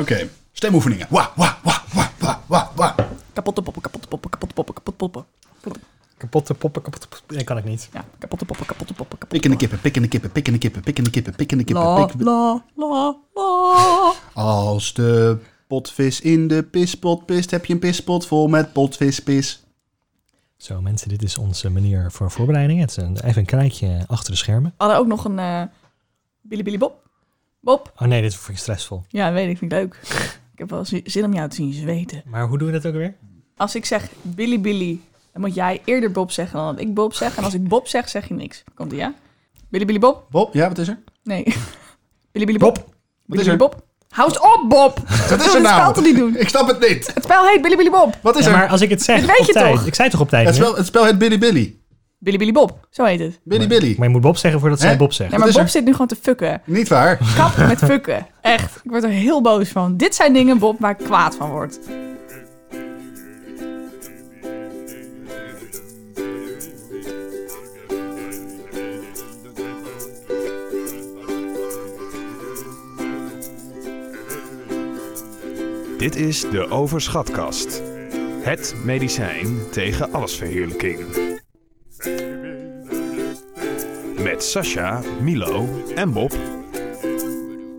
Oké, stemoefeningen. Wa, wa, wa, wa, wa, wa, wa. Kapotte poppen, kapotte poppen, kapotte poppen, kapotte poppen. Kapotte poppen, kapotte poppen. Nee, kan ik niet. Ja, kapotte poppen, kapotte poppen, kapotte Pikkende kippen, pikkende kippen, pikkende kippen, pikkende kippen, pikkende kippen. La, pik- la, la, la. Als de potvis in de pispot pist, heb je een pispot vol met potvispis. Zo, mensen, dit is onze manier voor voorbereiding. Het is een, even een kijkje achter de schermen. We hadden ook nog een eh Billy Billy Bob. Bob. Oh nee, dit vind ik stressvol. Ja, weet ik, vind ik leuk. Ik heb wel zi- zin om jou te zien zweten. Maar hoe doen we dat ook weer? Als ik zeg Billy Billy, dan moet jij eerder Bob zeggen dan dat ik Bob zeg. En als ik Bob zeg, zeg je niks. Komt ie, ja? Billy Billy Bob? Bob, ja, wat is er? Nee. Billy Billy Bob. Bob, Billy is Billy er? Bob. Houd op, Bob! wat is er Het spel nou? te niet doen. Ik snap het niet. Het spel heet Billy Billy Bob. Wat is Ja, er? maar als ik het zeg Dit weet op je tijd. toch? Ik zei toch op tijd, Het spel, het spel heet Billy Billy. Billy Billy Bob. Zo heet het. Billy Maar- Billy. Maar je moet Bob zeggen voordat Hè? zij Bob zegt. Ja, maar is Bob er? zit nu gewoon te fucken. Niet waar. Kap met fucken. Echt. Ik word er heel boos van. Dit zijn dingen, Bob, waar ik kwaad van word. Dit is de Overschatkast. Het medicijn tegen allesverheerlijking. Met Sascha, Milo en Bob.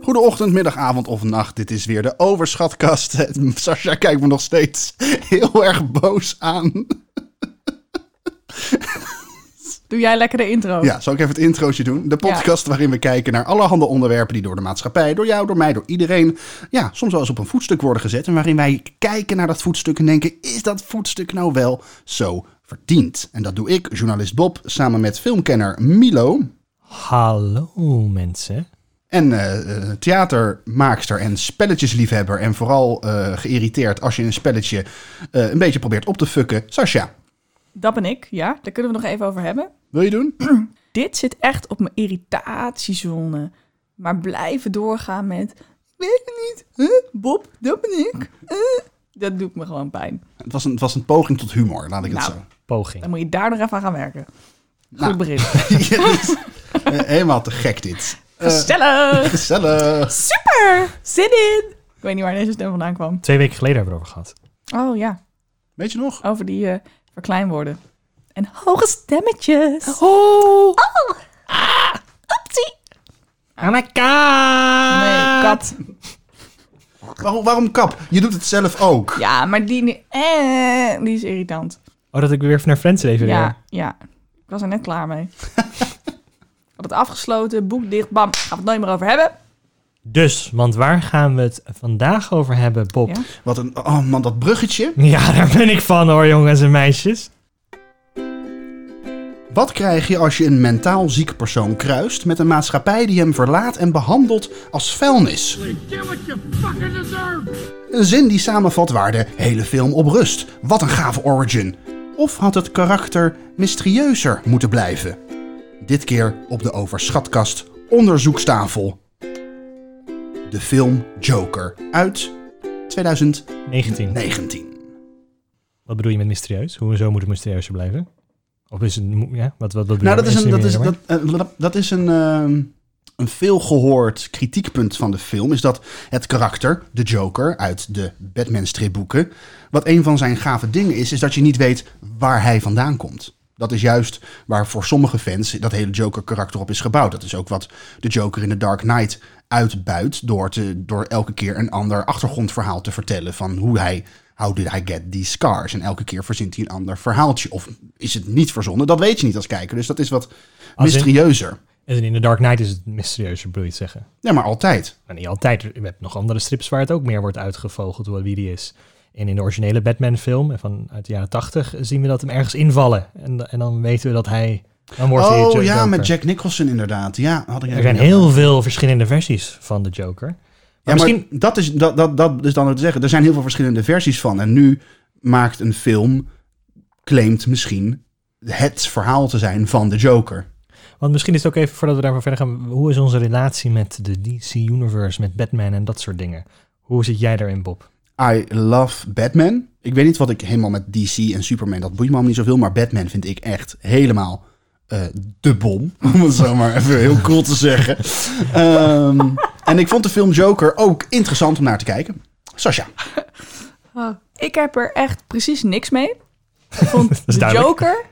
Goedeochtend, middag, avond of nacht. Dit is weer de overschatkast. Sascha kijkt me nog steeds heel erg boos aan. Doe jij lekker de intro. Ja, zal ik even het introotje doen? De podcast waarin we kijken naar allerhande onderwerpen die door de maatschappij, door jou, door mij, door iedereen, ja, soms wel eens op een voetstuk worden gezet. En waarin wij kijken naar dat voetstuk en denken, is dat voetstuk nou wel zo verdiend? En dat doe ik, journalist Bob, samen met filmkenner Milo. Hallo mensen. En eh, eh, theatermaakster en spelletjesliefhebber. En vooral eh, geïrriteerd als je een spelletje eh, een beetje probeert op te fucken. Sascha, Dat ben ik, ja. Daar kunnen we nog even over hebben. wil je doen? Dit zit echt op mijn irritatiezone. Maar blijven doorgaan met... Weet het niet. Huh? Bob, dat ben ik. Dat doet me gewoon pijn. Het was, een, het was een poging tot humor, laat ik het Nou. zo. Poging. Dan moet je daar nog even aan gaan werken. Goed Nou. begin. Eh, helemaal te gek dit. Eh, Gezellig. gezellig. Super. Zin in. Ik weet niet waar deze stem vandaan kwam. Twee weken geleden hebben we het over gehad. Oh ja, Weet je nog? over die eh, verkleinwoorden. En hoge stemmetjes. Oh, Ah, optie. aan mijn kaart. Nee, kat. Waarom, waarom kap? Je doet het zelf ook. Ja, maar die, eh, die is irritant. Oh, dat ik weer even naar Friends refereer. Ja, ja. Ik was er net klaar mee. Had het afgesloten, boek dicht, bam. Gaan we het nooit meer over hebben. Dus, want waar gaan we het vandaag over hebben, Bob? Ja. Wat een... Oh man, dat bruggetje. Ja, daar ben ik van hoor, jongens en meisjes. Wat krijg je als je een mentaal ziek persoon kruist met een maatschappij die hem verlaat en behandelt als vuilnis? Een zin die samenvat waar de hele film op rust. Wat een gave origin. Of had het karakter mysterieuzer moeten blijven? Dit keer op de overschatkast onderzoekstafel. De film Joker uit 2019. 19. Wat bedoel je met mysterieus? Hoezo moet het mysterieuzer blijven? Of is het... Ja, wat, wat, wat Nou, dat is een, dat is, je dat, eh, dat is een, ehm, een veelgehoord kritiekpunt van de film. Is dat het karakter, de Joker, uit de Batman-stripboeken. Wat een van zijn gave dingen is, is dat je niet weet waar hij vandaan komt. Dat is juist waar voor sommige fans dat hele Joker-karakter op is gebouwd. Dat is ook wat de Joker in The Dark Knight uitbuit. Door, te, door elke keer een ander achtergrondverhaal te vertellen. Van hoe hij. How did I get these scars? En elke keer verzint hij een ander verhaaltje. Of is het niet verzonnen? Dat weet je niet als kijker. Dus dat is wat mysterieuzer. En in The Dark Knight is het mysterieuzer, bedoel je te zeggen. Ja, maar altijd. Maar niet altijd. Je hebt nog andere strips waar het ook meer wordt uitgevogeld hoe wie die is. En in de originele Batman-film van uit de jaren 80 zien we dat hem ergens invallen. En, en dan weten we dat hij. Dan wordt Oh ja, Joker. met Jack Nicholson inderdaad. Ja, had ik Er zijn heel veel verschillende versies van de Joker. Maar Ja, misschien. maar dat is, dat, dat, dat is dan ook te zeggen. Er zijn heel veel verschillende versies van. En nu maakt een film, claimt misschien het verhaal te zijn van de Joker. Want misschien is het ook even voordat we daarvoor verder gaan. Hoe is onze relatie met de DC Universe, met Batman en dat soort dingen? Hoe zit jij daarin, Bob? I love Batman. Ik weet niet wat ik helemaal met DC en Superman, dat boeit me allemaal niet zoveel. Maar Batman vind ik echt helemaal eh, de bom. Om het zo maar even heel cool te zeggen. Ehm, En ik vond de film Joker ook interessant om naar te kijken. Sascha. Ik heb er echt precies niks mee. Ik vond de duidelijk. Joker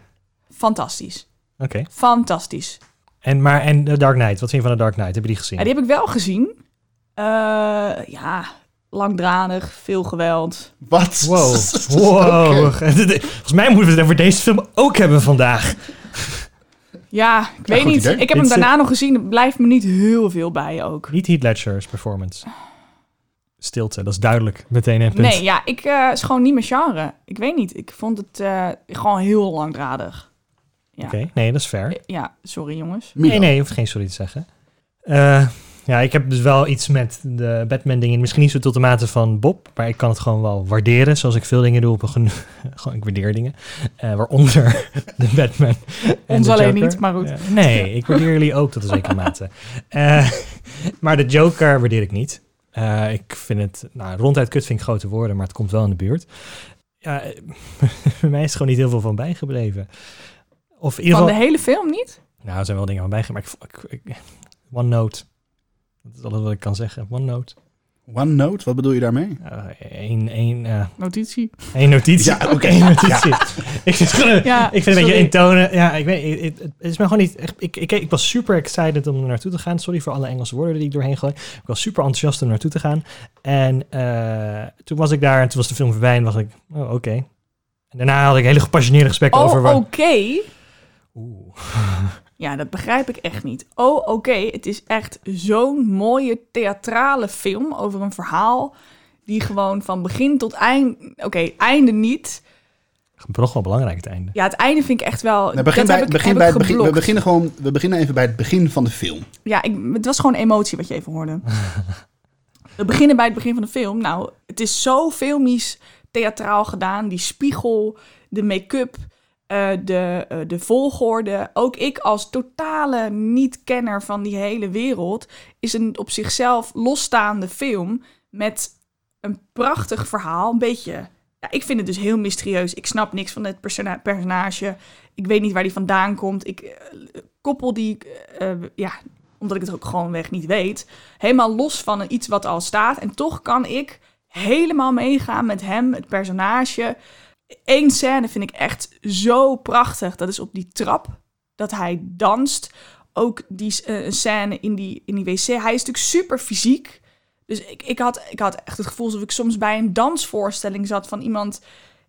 fantastisch. Oké. Fantastisch. En, maar, en The Dark Knight, wat vind je van The Dark Knight? Heb je die gezien? Ja, die heb ik wel gezien. Eh, ja, langdradig, veel geweld. Wat? Wow. Wow. Volgens mij moeten we het over deze film ook hebben vandaag. Ja, ik weet niet. idee. Ik heb hem daarna nog gezien. Er blijft me niet heel veel bij ook. Niet Heath Ledger's performance. Stilte, dat is duidelijk. Meteen een punt. Nee, ja, ik eh is gewoon niet mijn genre. Ik weet niet. Ik vond het eh, gewoon heel langdradig. Ja. Oké, nee, dat is fair. Ja, sorry jongens. Milo. Nee, nee, je hoeft geen sorry te zeggen. Eh, ja, ik heb dus wel iets met de Batman-dingen. Misschien niet zo tot de mate van Bob, maar ik kan het gewoon wel waarderen. Zoals ik veel dingen doe op een geno- gewoon ik waardeer dingen. Eh, waaronder de Batman. en Ons de alleen Joker. niet, maar goed. Nee, ik waardeer jullie ook tot een zekere mate. Eh, maar de Joker waardeer ik niet. Eh, ik vind het, nou, ronduit kut vind ik grote woorden, maar het komt wel in de buurt. Ja, eh, bij mij is er gewoon niet heel veel van bijgebleven. Of in ieder Van geval... de hele film niet? Nou, er zijn wel dingen van bijgemaakt. Maar ik, ik, ik- OneNote. Dat is alles wat ik kan zeggen. OneNote. OneNote, wat bedoel je daarmee? Eén één, eh, Notitie. één notitie. Ja, oké. Eén notitie. ik, vind het gewoon- Ja, ik vind het een beetje intonen. Ja, ik weet het, het is me gewoon niet... echt- Ik, ik, ik was super excited om er naartoe te gaan. Sorry voor alle Engelse woorden die ik doorheen gooi. Ik was super enthousiast om er naartoe te gaan. En eh, toen was ik daar en toen was de film voorbij en was ik... Oh, oké. En daarna had ik hele gepassioneerde gesprekken over... Oh, oké. Oeh. Ja, dat begrijp ik echt niet. Oh, oké. Het is echt zo'n mooie theatrale film over een verhaal die gewoon van begin tot eind... Oké, einde niet. Toch wel belangrijk het einde. Ja, het einde vind ik echt wel... Nou, begin dat bij, heb ik, begin heb bij ik het begin, we, beginnen gewoon, we beginnen even bij het begin van de film. Ja, ik, het was gewoon emotie wat je even hoorde. We beginnen bij het begin van de film. Nou, het is zo filmisch theatraal gedaan. Die spiegel, de make-up, eh, de, eh, de volgorde. Ook ik als totale niet-kenner van die hele wereld... is een op zichzelf losstaande film met een prachtig verhaal. Een beetje... Ja, ik vind het dus heel mysterieus. Ik snap niks van het persona- personage. Ik weet niet waar die vandaan komt. Ik eh, koppel die... ja, omdat ik het ook gewoonweg niet weet, helemaal los van iets wat al staat. En toch kan ik helemaal meegaan met hem, het personage. Eén scène vind ik echt zo prachtig. Dat is op die trap, dat hij danst. Ook die eh, scène in die, in die wc. Hij is natuurlijk super fysiek. Dus ik, ik, had, ik had echt het gevoel alsof ik soms bij een dansvoorstelling zat van iemand.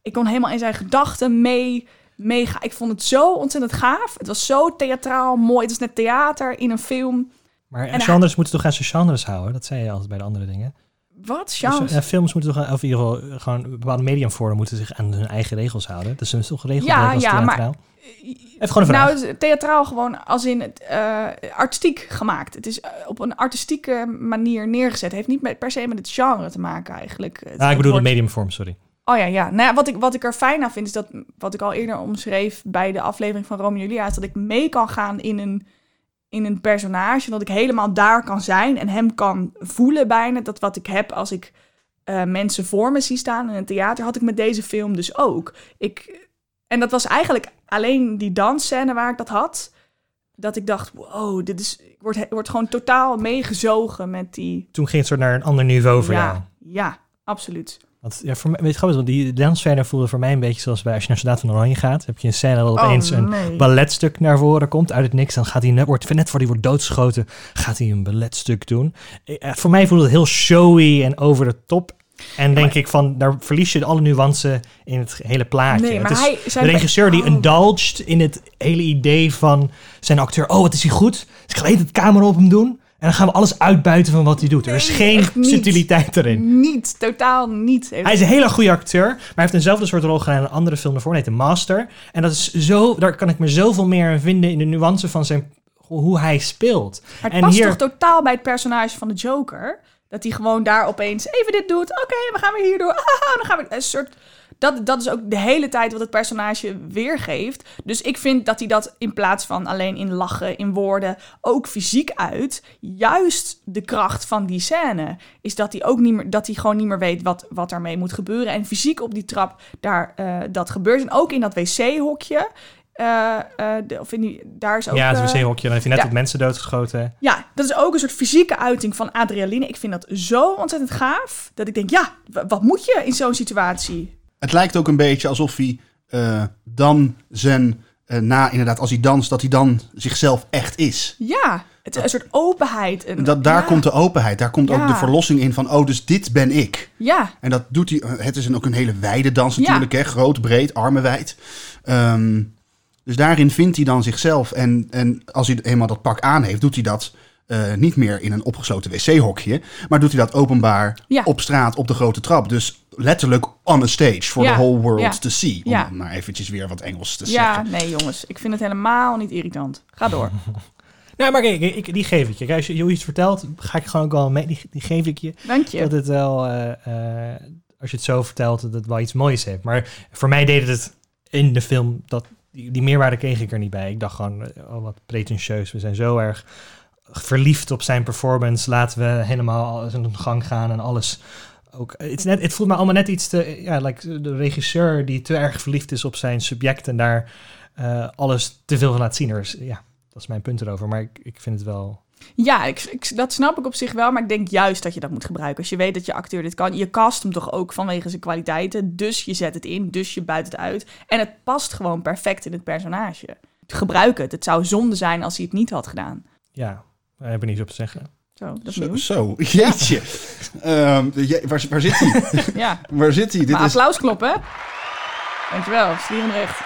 Ik kon helemaal in zijn gedachten mee, meegaan. Ik vond het zo ontzettend gaaf. Het was zo theatraal mooi. Het was net theater in een film. Maar En genres moeten toch aan zijn genres houden? Dat zei je altijd bij de andere dingen. Wat? Genres? Ja, films moeten toch, aan- of in ieder geval eh, gewoon bepaalde mediumvormen moeten zich aan hun eigen regels houden. Dus is toch regels Ja, als ja, maar- theatraal? Even gewoon een vraag. Nou, het is theatraal gewoon als in het eh, artistiek gemaakt. Het is eh, op een artistieke manier neergezet. Het heeft niet met, per se met het genre te maken eigenlijk. Het- ah, ik bedoel de mediumvorm, sorry. Oh ja, ja. Nou ja, wat ik, wat ik er fijn aan vind, is dat wat ik al eerder omschreef bij de aflevering van Romeo en Julia, is dat ik mee kan gaan in een, in een personage. Dat ik helemaal daar kan zijn en hem kan voelen bijna. Dat wat ik heb als ik eh, mensen voor me zie staan in een theater, had ik met deze film dus ook. Ik, en dat was eigenlijk alleen die dansscène waar ik dat had. Dat ik dacht, wow, dit is, ik word, ik word gewoon totaal meegezogen met die... Toen ging het soort naar een ander niveau voor jou. ja, ja, absoluut. Want, ja, voor mij, weet je, grappig want die dansverder voelde voor mij een beetje zoals bij als je naar Soldaat van Oranje gaat. heb je een scène dat opeens Oh, een nee. balletstuk naar voren komt uit het niks. Dan gaat hij net, wordt, net voor hij wordt doodgeschoten, gaat hij een balletstuk doen. Eh, voor mij voelde het heel showy en over de top. En denk ik van, daar verlies je alle nuance in het hele plaatje. Nee, Het is hij... de regisseur die Oh. indulged in het hele idee van zijn acteur. Oh, wat is hij goed? Dus ik ga het camera op hem doen. En dan gaan we alles uitbuiten van wat hij doet. er is Nee, geen subtiliteit erin. Niet, totaal niet. Hij is een hele goede acteur, maar hij heeft eenzelfde soort rol gedaan in een andere film daarvoor, die heet The Master. En dat is zo, daar kan ik me zoveel meer in vinden in de nuance van zijn, hoe hij speelt. Maar het en past hier- toch totaal bij het personage van de Joker? Dat hij gewoon daar opeens even dit doet. Oké, we gaan weer hier door. Ah, dan gaan we een soort. Dat, dat is ook de hele tijd wat het personage weergeeft. Dus ik vind dat hij dat in plaats van alleen in lachen, in woorden, ook fysiek uit. Juist de kracht van die scène is dat hij ook niet meer, dat hij gewoon niet meer weet wat, wat daarmee moet gebeuren. En fysiek op die trap daar eh, dat gebeurt. En ook in dat wc-hokje eh, eh, de, of in die, daar is ook... ja, het wc-hokje. Dan heeft hij net ja. wat mensen doodgeschoten. ja, dat is ook een soort fysieke uiting van adrenaline. Ik vind dat zo ontzettend gaaf, dat ik denk, ja, wat moet je in zo'n situatie? Het lijkt ook een beetje alsof hij eh, dan zijn, eh, na inderdaad, als hij danst, dat hij dan zichzelf echt is. Ja, het is een soort openheid. En, Dat, daar ja, komt de openheid, daar komt ook de verlossing in van, oh, dus dit ben ik. Ja, En dat doet hij, het is een, ook een hele wijde dans Ja. natuurlijk, hè? groot, breed, armenwijd. Ehm, dus daarin vindt hij dan zichzelf. En, en als hij eenmaal dat pak aan heeft, doet hij dat eh, niet meer in een opgesloten wc-hokje. Maar doet hij dat openbaar op straat, op de grote trap. Dus letterlijk on a stage for Ja. the whole world Ja. to see. Om Ja. maar eventjes weer wat Engels te ja, zeggen. nee jongens, ik vind het helemaal niet irritant. Ga door. Nou, maar kijk, ik, die geef ik je. Kijk, als je je iets vertelt, ga ik gewoon ook wel mee. Die, die geef ik je. Dank je. Dat het wel, eh, eh, als je het zo vertelt, dat het wel iets moois heeft. Maar voor mij deed het in de film, dat, die, die meerwaarde kreeg ik er niet bij. Ik dacht gewoon, eh, oh wat pretentieus. We zijn zo erg verliefd op zijn performance. Laten we helemaal zijn gang gaan en alles. Ook, het, is net, het voelt me allemaal net iets te... Ja, like de regisseur die te erg verliefd is op zijn subject... en daar eh, alles te veel van laat zien. Is, ja, dat is mijn punt erover. Maar ik, ik vind het wel... Ja, ik, ik, dat snap ik op zich wel, maar ik denk juist dat je dat moet gebruiken. Als je weet dat je acteur dit kan, je cast hem toch ook vanwege zijn kwaliteiten. Dus je zet het in, dus je buit het uit. En het past gewoon perfect in het personage. Gebruik het. Het zou zonde zijn als hij het niet had gedaan. Ja, daar heb ik niets op te zeggen. Zo, dat is Zo, nieuw. zo, jeetje. Ehm, je- waar, waar zit hij? Ja, waar zit hij? Dit maar is, applaus kloppen. Dankjewel, vliegend recht.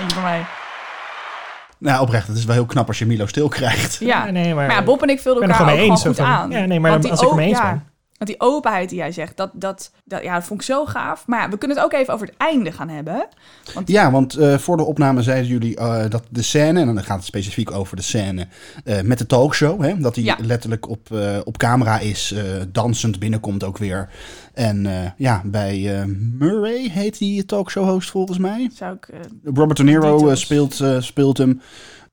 Eentje voor mij. nou, oprecht, het is wel heel knap als je Milo stil krijgt. Ja, nee, maar, maar ja, Bob en ik vulden er elkaar gewoon ook mee gewoon eens. goed aan. Ja, nee, maar als ik er mee eens ja, ben. Want die openheid die jij zegt, dat, dat, dat, ja, dat vond ik zo gaaf. Maar ja, we kunnen het ook even over het einde gaan hebben. Ja, want eh, voor de opname zeiden jullie eh, dat de scène, en dan gaat het specifiek over de scène eh, met de talkshow, hè, dat hij Ja. letterlijk op, op camera is, dansend binnenkomt ook weer. En ja, bij Murray heet die talkshow-host volgens mij. Zou ik... Robert De Niro speelt, speelt hem.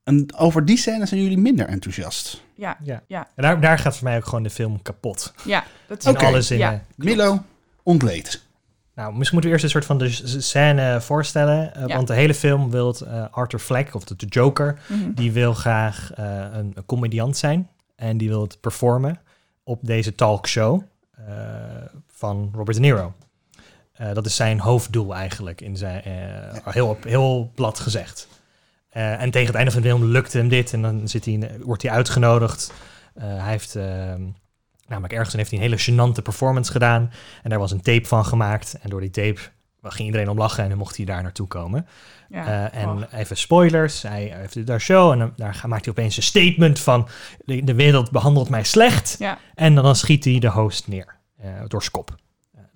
En over die scène zijn jullie minder enthousiast. ja, Ja. Ja. En daar, daar gaat voor mij ook gewoon de film kapot. ja, dat is In Oké. alle zinnen. Ja. Milo ontleed. Nou, misschien moeten we eerst een soort van de scène voorstellen. eh, Ja. Want de hele film wil eh, Arthur Fleck, of de, de Joker, Mhm. die wil graag eh, een, een comediant zijn. En die wil het performen op deze talkshow eh, van Robert De Niro. Eh, dat is zijn hoofddoel eigenlijk, in zijn, eh, heel, heel plat gezegd. Eh, en tegen het einde van de film lukt hem dit en dan zit hij, wordt hij uitgenodigd. Eh, hij heeft, ehm, namelijk ergens heeft hij een hele gênante performance gedaan. En daar was een tape van gemaakt. En door die tape ging iedereen om lachen en dan mocht hij daar naartoe komen. ja. Eh, en Oh. even spoilers. Hij heeft daar show en dan, daar maakt hij opeens een statement van... de, de wereld behandelt mij slecht. Ja. En dan, schiet hij de host neer door zijn kop.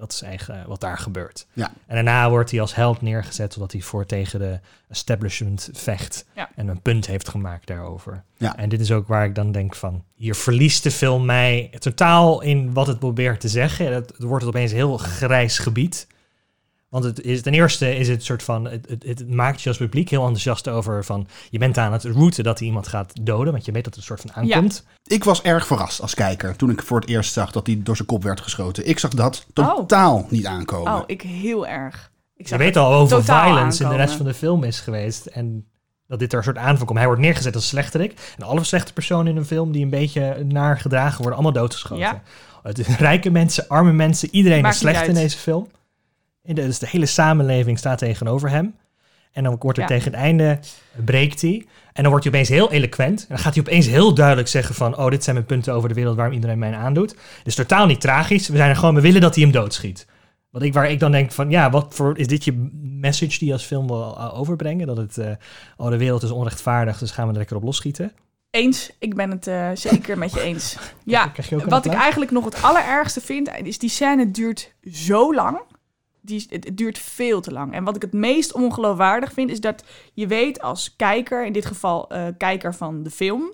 Dat is eigenlijk eh, wat daar gebeurt. Ja. En daarna wordt hij als held neergezet... zodat hij voor tegen de establishment vecht. Ja. En een punt heeft gemaakt daarover. Ja. En dit is ook waar ik dan denk van... hier verliest de film mij totaal in wat het probeert te zeggen. Het, het wordt opeens een heel grijs gebied... Want het is, ten eerste is het soort van, het, het, het maakt je als publiek heel enthousiast over van, je bent aan het routen dat hij iemand gaat doden, want je weet dat het een soort van aankomt. Ik was erg verrast als kijker toen ik voor het eerst zag dat hij door zijn kop werd geschoten. Ik zag dat totaal niet aankomen. Oh, ik heel erg. Ik Je zag weet het al over violence in de rest van de film is geweest en dat dit er een soort aanval komt. Hij wordt neergezet als slechterik en alle slechte personen in een film die een beetje naar gedragen worden, allemaal doodgeschoten. Ja. Het is rijke mensen, arme mensen, iedereen Maakt is slecht in deze film. Dus de hele samenleving staat tegenover hem. En dan wordt er Ja. tegen het einde, breekt hij. En dan wordt hij opeens heel eloquent. En dan gaat hij opeens heel duidelijk zeggen van... oh, dit zijn mijn punten over de wereld waarom iedereen mij aandoet. Het is totaal niet tragisch. We zijn er gewoon, we willen dat hij hem doodschiet. Wat ik, waar ik dan denk van, ja, wat voor, is dit je message die je als film wil overbrengen? Dat het, eh, oh, de wereld is onrechtvaardig, dus gaan we er lekker op losschieten. Eens, ik ben het eh, zeker met je eens. Ja, wat ik eigenlijk nog het allerergste vind, is die scène duurt zo lang. Die, het duurt veel te lang. En wat ik het meest ongeloofwaardig vind, is dat je weet als kijker, in dit geval eh, kijker van de film,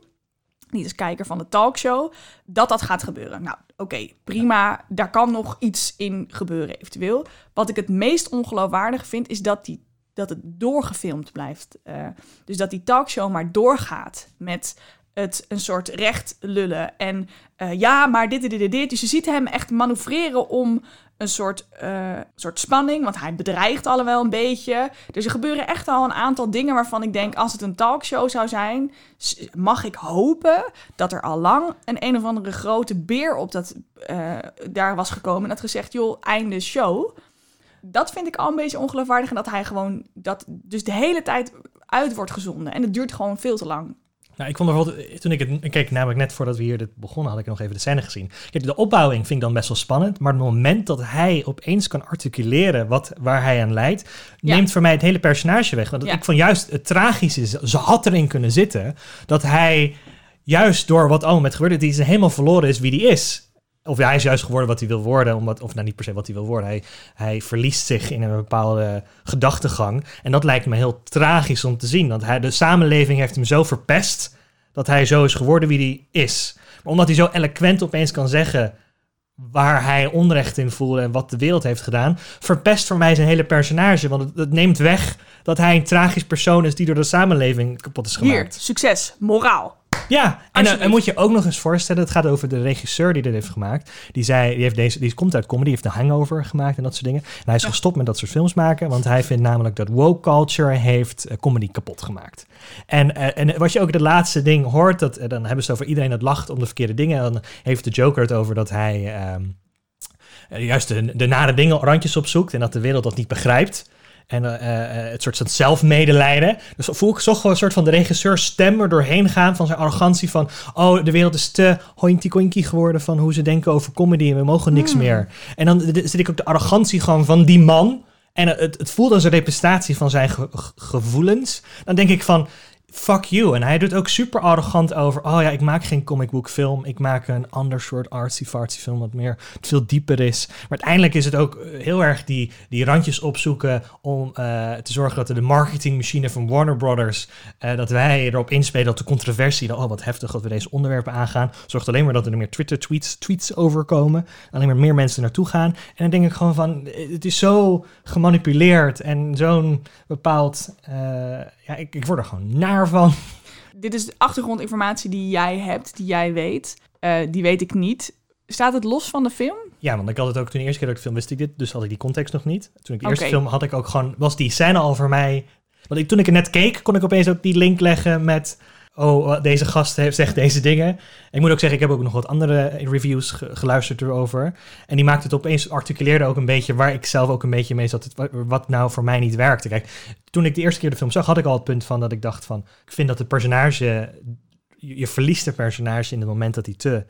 niet als kijker van de talkshow, dat dat gaat gebeuren. Nou, oké, prima. Daar kan nog iets in gebeuren eventueel. Wat ik het meest ongeloofwaardig vind, is dat, die, dat het doorgefilmd blijft. Eh, dus dat die talkshow maar doorgaat met het een soort recht lullen. En eh, ja, maar dit, dit, dit, dit. Dus je ziet hem echt manoeuvreren om een soort, eh, soort spanning, want hij bedreigt alle wel een beetje. Dus er gebeuren echt al een aantal dingen waarvan ik denk, als het een talkshow zou zijn, mag ik hopen dat er al lang een een of andere grote beer op dat eh, daar was gekomen en had gezegd, joh, einde show. Dat vind ik al een beetje ongeloofwaardig en dat hij gewoon dat dus de hele tijd uit wordt gezonden en het duurt gewoon veel te lang. Nou, ik vond bijvoorbeeld, toen ik het, keek namelijk net voordat we hier dit begonnen, had ik nog even de scène gezien. Kijk, de opbouwing vind ik dan best wel spannend, maar het moment dat hij opeens kan articuleren wat, waar hij aan leidt, Ja. neemt voor mij het hele personage weg. Want Ja. ik vond juist het tragische, ze had erin kunnen zitten, dat hij juist door wat allemaal met gebeurde, die is helemaal verloren is wie die is. Of ja, hij is juist geworden wat hij wil worden, omdat, of nou niet per se wat hij wil worden. Hij, hij verliest zich in een bepaalde gedachtegang. En dat lijkt me heel tragisch om te zien. Want hij, de samenleving heeft hem zo verpest dat hij zo is geworden wie hij is. Maar omdat hij zo eloquent opeens kan zeggen waar hij onrecht in voelde en wat de wereld heeft gedaan, verpest voor mij zijn hele personage. Want het, het neemt weg dat hij een tragisch persoon is die door de samenleving kapot is Hier, gemaakt. succes, moraal. Ja, en dan en moet je ook nog eens voorstellen, het gaat over de regisseur die dit heeft gemaakt. Die zei, die, heeft deze, die komt uit comedy, die heeft de Hangover gemaakt en dat soort dingen. En hij is Ja. gestopt met dat soort films maken, want hij vindt namelijk dat woke culture heeft eh, comedy kapot gemaakt. En, eh, en wat je ook de laatste ding hoort, dat, eh, dan hebben ze het over iedereen dat lacht om de verkeerde dingen. En dan heeft de Joker het over dat hij ehm, eh, juist de, de nare dingen randjes opzoekt en dat de wereld dat niet begrijpt. En eh, eh, het soort van zelfmedelijden. Dus voel ik zo gewoon een soort van de regisseur stem er doorheen gaan van zijn arrogantie van... oh, de wereld is te hointy geworden van hoe ze denken over comedy en we mogen niks Hmm. meer. En dan zit ik ook de arrogantie gewoon van die man... en het, het voelt als een representatie van zijn ge- ge- gevoelens. Dan denk ik van... Fuck you. En hij doet ook super arrogant over. Oh ja, ik maak geen comic book film. Ik maak een ander soort artsy-fartsy film. Wat meer veel dieper is. Maar uiteindelijk is het ook eh, heel erg die, die randjes opzoeken. Om eh, te zorgen dat de marketingmachine van Warner Brothers. eh, dat wij erop inspelen dat de controversie. Dat, oh wat heftig dat we deze onderwerpen aangaan. Zorgt alleen maar dat er meer Twitter-tweets tweets overkomen. Alleen maar meer mensen naartoe gaan. En dan denk ik gewoon van. Het is zo gemanipuleerd. En zo'n bepaald. Ja, ik, ik word er gewoon naar van. Dit is de achtergrondinformatie die jij hebt, die jij weet. Eh, die weet ik niet. Staat het los van de film? Ja, want ik had het ook toen de eerste keer dat ik film wist ik dit, dus had ik die context nog niet. Toen ik de eerste film had ik ook gewoon, was die scène al voor mij. Want ik, toen ik er net keek, kon ik opeens ook die link leggen met. Oh, deze gast heeft, zegt deze dingen. Ik moet ook zeggen, ik heb ook nog wat andere reviews ge- geluisterd erover. En die maakte het opeens, articuleerde ook een beetje waar ik zelf ook een beetje mee zat. Wat, nou voor mij niet werkte. Kijk, toen ik de eerste keer de film zag, had ik al het punt van dat ik dacht van. Ik vind dat het personage. Je, verliest de personage in het moment dat hij te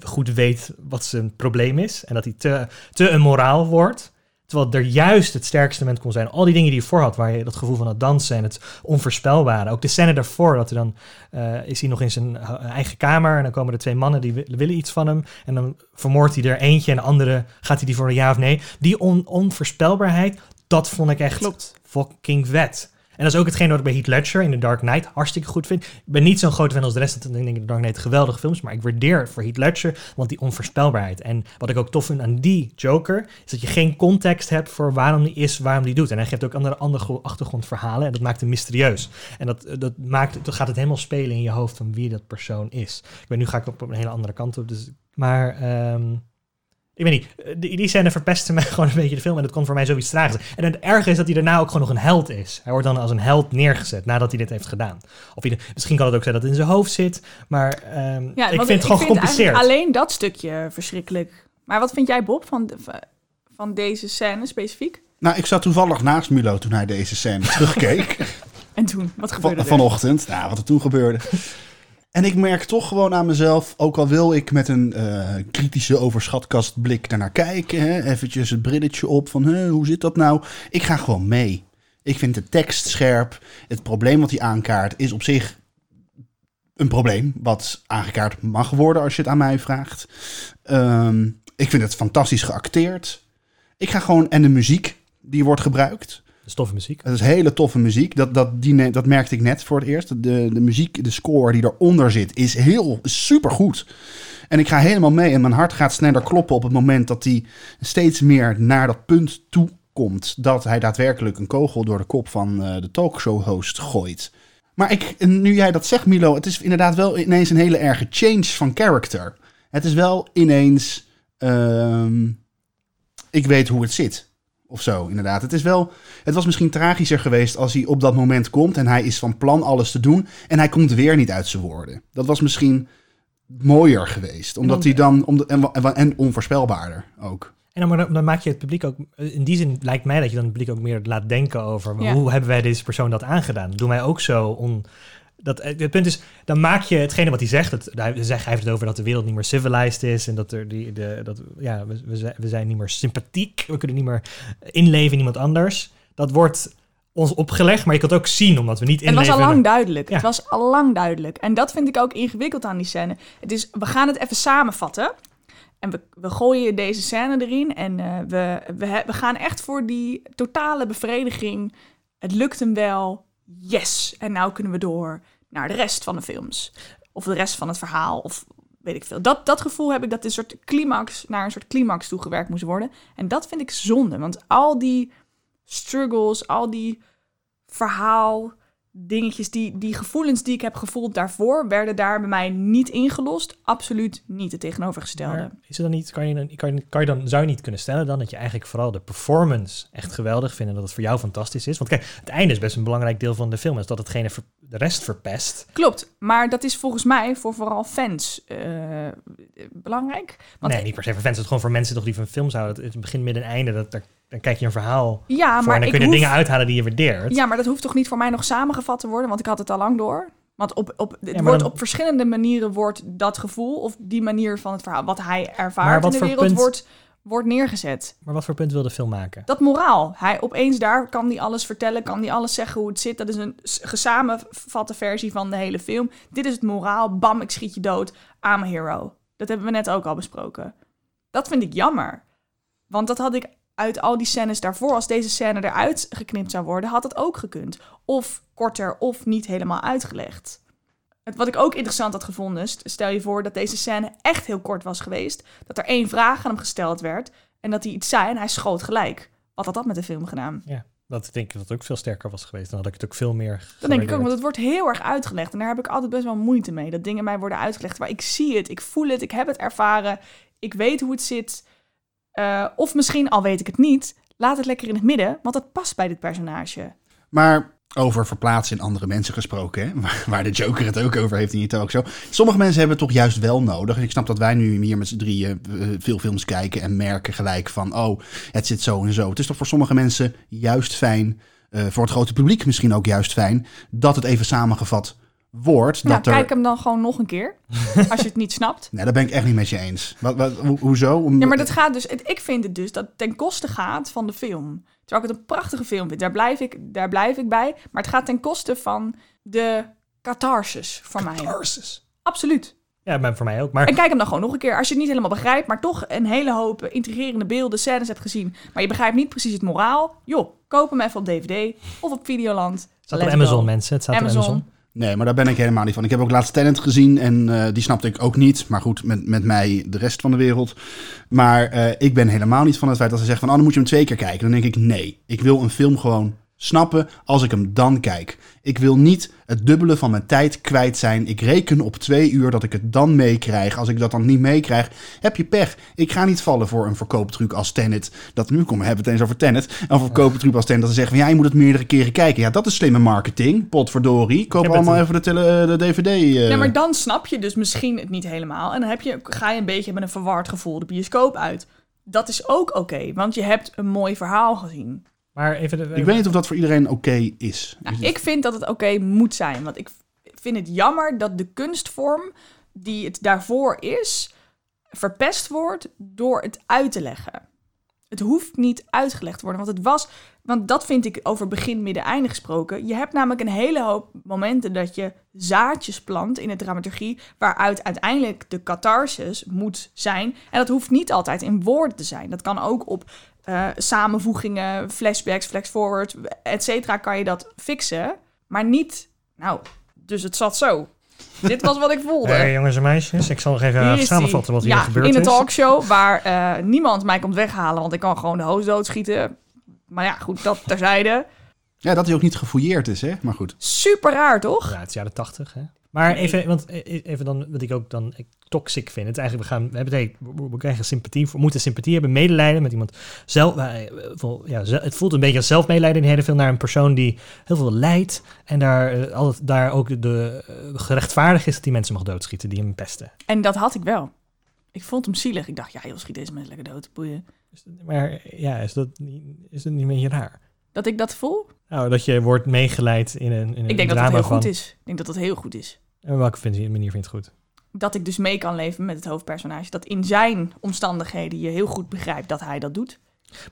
goed weet wat zijn probleem is. En dat hij te, te een moraal wordt. Terwijl er juist het sterkste moment kon zijn. Al die dingen die je voor had, waar je dat gevoel van het dansen en het onvoorspelbare. Ook de scène daarvoor, dat hij dan eh, is hij nog in zijn eh, eigen kamer. En dan komen er twee mannen die wi- willen iets van hem. En dan vermoordt hij er eentje en de andere gaat hij die voor een ja of nee. Die on, onvoorspelbaarheid, dat vond ik echt Klopt. fucking vet. En dat is ook hetgeen wat ik bij Heath Ledger in The Dark Knight hartstikke goed vind. Ik ben niet zo'n grote fan als de rest. Ik denk The Dark Knight geweldige films. Maar ik waardeer voor Heath Ledger, want die onvoorspelbaarheid. En wat ik ook tof vind aan die Joker, is dat je geen context hebt voor waarom die is, waarom die doet. En hij geeft ook andere, andere achtergrondverhalen en dat maakt hem mysterieus. En dat, dat, maakt, dat gaat het helemaal spelen in je hoofd van wie dat persoon is. Ik ben nu ga ik op een hele andere kant op. Dus, maar ehm, ik weet niet, eh, die, die scène verpestte mij gewoon een beetje de film. En dat kon voor mij zoiets tragisch zijn. En het erge is dat hij daarna ook gewoon nog een held is. Hij wordt dan als een held neergezet nadat hij dit heeft gedaan. Of hij, misschien kan het ook zijn dat het in zijn hoofd zit. Maar ehm, Ja, ik vind het gewoon gecompliceerd. alleen dat stukje verschrikkelijk. Maar wat vind jij, Bob, van, de- van deze scène specifiek? Nou, ik zat toevallig naast Milo toen hij deze scène terugkeek. En toen, wat gebeurde van, er? vanochtend. Nou, wat er toen gebeurde. En ik merk toch gewoon aan mezelf, ook al wil ik met een eh, kritische overschatkastblik daarnaar kijken, hè, eventjes het brilletje op van hoe zit dat nou? Ik ga gewoon mee. Ik vind de tekst scherp. Het probleem wat hij aankaart is op zich een probleem wat aangekaart mag worden als je het aan mij vraagt. Ehm, ik vind het fantastisch geacteerd. Ik ga gewoon, en de muziek die wordt gebruikt. De stoffe muziek. Het is hele toffe muziek. Dat, dat, die, dat merkte ik net voor het eerst. De, de muziek, de score die eronder zit, is heel supergoed. En ik ga helemaal mee. En mijn hart gaat sneller kloppen op het moment dat hij steeds meer naar dat punt toe komt. Dat hij daadwerkelijk een kogel door de kop van eh, de talkshow-host gooit. Maar ik, nu jij dat zegt, Milo, het is inderdaad wel ineens een hele erge change van character. Het is wel ineens. ehm, ik weet hoe het zit. Of zo, inderdaad. Het is wel. Het was misschien tragischer geweest als hij op dat moment komt en hij is van plan alles te doen en hij komt weer niet uit zijn woorden. Dat was misschien mooier geweest, omdat hij dan om de- en, en, en onvoorspelbaarder ook. En dan, maar dan, dan maak je het publiek ook... In die zin lijkt mij dat je dan het publiek ook meer laat denken over... Ja. hoe hebben wij deze persoon dat aangedaan? Doen wij ook zo on... Dat, eh, het punt is, dan maak je hetgene wat hij zegt. Het, hij, hij heeft het over dat de wereld niet meer civilized is. En dat er die, de, dat, ja, we, we, zijn, we zijn niet meer sympathiek. We kunnen niet meer inleven in iemand anders. Dat wordt ons opgelegd. Maar je kan het ook zien, omdat we niet Het inleven. was al lang duidelijk. Ja. Het was al lang duidelijk. En dat vind ik ook ingewikkeld aan die scène. Het is, we gaan het even samenvatten. En we, we gooien deze scène erin. En eh, we, we, we gaan echt voor die totale bevrediging. Het lukt hem wel. Yes. En nou kunnen we door naar de rest van de films. Of de rest van het verhaal. Of weet ik veel. Dat, dat gevoel heb ik dat een soort climax, naar een soort climax toegewerkt moest worden. En dat vind ik zonde. Want al die struggles, al die verhaal dingetjes, die, die gevoelens die ik heb gevoeld daarvoor, werden daar bij mij niet ingelost. Absoluut niet het tegenovergestelde. Is het dan niet, kan je, dan, kan, kan je dan, zou je niet kunnen stellen dan dat je eigenlijk vooral de performance echt geweldig vindt en dat het voor jou fantastisch is? Want kijk, het einde is best een belangrijk deel van de film, is dat hetgene de rest verpest. Klopt, maar dat is volgens mij voor vooral fans eh, belangrijk. Want nee, niet per se voor fans, het is gewoon voor mensen toch die van films houden. Het begin, midden en einde, dat, dan kijk je een verhaal ja, voor maar en dan ik kun je hoef- dingen uithalen die je waardeert. Ja, maar dat hoeft toch niet voor mij nog samengevat te worden, want ik had het al lang door. Want op, op, het wordt dan- op verschillende manieren wordt dat gevoel of die manier van het verhaal, wat hij ervaart wat in de wereld, punt- wordt, wordt neergezet. Maar wat voor punt wil de film maken? Dat moraal. Hij opeens daar kan hij alles vertellen, kan hij alles zeggen hoe het zit. Dat is een gesamenvatte versie van de hele film. Dit is het moraal. Bam, ik schiet je dood. I'm a hero. Dat hebben we net ook al besproken. Dat vind ik jammer. Want dat had ik uit al die scènes daarvoor, als deze scène eruit geknipt zou worden, had het ook gekund. Of korter, of niet helemaal uitgelegd. Het, wat ik ook interessant had gevonden, is, stel je voor dat deze scène echt heel kort was geweest. Dat er één vraag aan hem gesteld werd en dat hij iets zei en hij schoot gelijk. Wat had dat met de film gedaan? Dat denk ik dat het ook veel sterker was geweest. Dan had ik het ook veel meer Dat denk ik ook, want het wordt heel erg uitgelegd. En daar heb ik altijd best wel moeite mee. Dat dingen mij worden uitgelegd waar ik zie het, ik voel het, ik heb het ervaren. Ik weet hoe het zit. Eh, of misschien, al weet ik het niet, laat het lekker in het midden, want dat past bij dit personage. Maar over verplaatsen in andere mensen gesproken, hè? Waar, waar de Joker het ook over heeft in je talkshow. Sommige mensen hebben het toch juist wel nodig. En ik snap dat wij nu hier met z'n drieën eh, veel films kijken en merken gelijk van, oh, het zit zo en zo. Het is toch voor sommige mensen juist fijn, eh, voor het grote publiek misschien ook juist fijn, dat het even samengevat wordt. Nou, Dat er... kijk hem dan gewoon nog een keer, als je het niet snapt. Nee, daar ben ik echt niet met je eens. Wat, wat, ho- hoezo? Om- Ja, maar dat gaat dus, ik vind het dus dat het ten koste gaat van de film. Terwijl ik het een prachtige film vind, daar blijf ik, daar blijf ik bij. Maar het gaat ten koste van de catharsis voor mij. Catharsis. Absoluut. Ja, maar voor mij ook. Maar En kijk hem dan gewoon nog een keer. Als je het niet helemaal begrijpt, maar toch een hele hoop intrigerende beelden, scènes hebt gezien. Maar je begrijpt niet precies het moraal. Joh, koop hem even op DVD of op Videoland. het staat op Amazon, go. mensen. Het staat Amazon. op Amazon. Nee, maar daar ben ik helemaal niet van. Ik heb ook laatst Talent gezien en eh, die snapte ik ook niet. Maar goed, met, met mij de rest van de wereld. Maar eh, ik ben helemaal niet van het feit dat ze zeggen van... oh, dan moet je hem twee keer kijken. Dan denk ik, nee. Ik wil een film gewoon snappen als ik hem dan kijk. Ik wil niet het dubbele van mijn tijd kwijt zijn. Ik reken op twee uur dat ik het dan meekrijg. Als ik dat dan niet meekrijg, heb je pech. Ik ga niet vallen voor een verkooptruc als Tenet. Dat nu komen we hebben het eens over Tenet. Een verkooptruc als Tenet. Dat ze zeggen van ja, je moet het meerdere keren kijken. Ja, dat is slimme marketing. Potverdorie. Koop allemaal een- even de, tele, de DVD. eh. Ja, maar dan snap je dus misschien het niet helemaal. En dan heb je, ga je een beetje met een verward gevoel de bioscoop uit. Dat is ook oké, want je hebt een mooi verhaal gezien. Maar even... De, Ik weet niet of dat voor iedereen oké is. Nou, Is het- ik vind dat het oké moet zijn. Want ik vind het jammer dat de kunstvorm die het daarvoor is, verpest wordt door het uit te leggen. Het hoeft niet uitgelegd te worden, want het was... Want dat vind ik over begin, midden, einde gesproken. Je hebt namelijk een hele hoop momenten dat je zaadjes plant in de dramaturgie... waaruit uiteindelijk de catharsis moet zijn. En dat hoeft niet altijd in woorden te zijn. Dat kan ook op eh, samenvoegingen, flashbacks, flash-forward, et cetera... kan je dat fixen, maar niet... Nou, dus het zat zo. Dit was wat ik voelde. Hey, jongens en meisjes, ik zal nog even Hier is samenvatten wat hier ja, gebeurd in de is. talkshow waar eh, niemand mij komt weghalen, want ik kan gewoon de host doodschieten. Maar ja, goed, dat terzijde. Ja, dat hij ook niet gefouilleerd is, hè? Maar goed. Super raar, toch? Ja, het is jaren tachtig, hè? Maar Nee. even, want eh, even dan, wat ik ook dan eh, toxic vind. Het eigenlijk, we, gaan, we, hebben het, we- we krijgen sympathie, we moeten sympathie hebben, medelijden met iemand. Zelf, eh, eh, ja, het voelt een beetje als zelfmedelijden in hele film naar een persoon die heel veel lijdt. En daar, eh, altijd, daar ook de, eh, gerechtvaardig is dat die mensen mag doodschieten, die hem pesten. En dat had ik wel. Ik vond hem zielig. Ik dacht, ja, joh, schiet deze mensen lekker dood. Boeien. Maar ja, is dat, niet, is dat niet een beetje raar? Dat ik dat voel? Nou, dat je wordt meegeleid in een, in een Ik denk dat dat heel van... goed is. Ik denk dat dat heel goed is. En welke vind je, manier vind je het goed? Dat ik dus mee kan leven met het hoofdpersonage. Dat in zijn omstandigheden je heel goed begrijpt dat hij dat doet.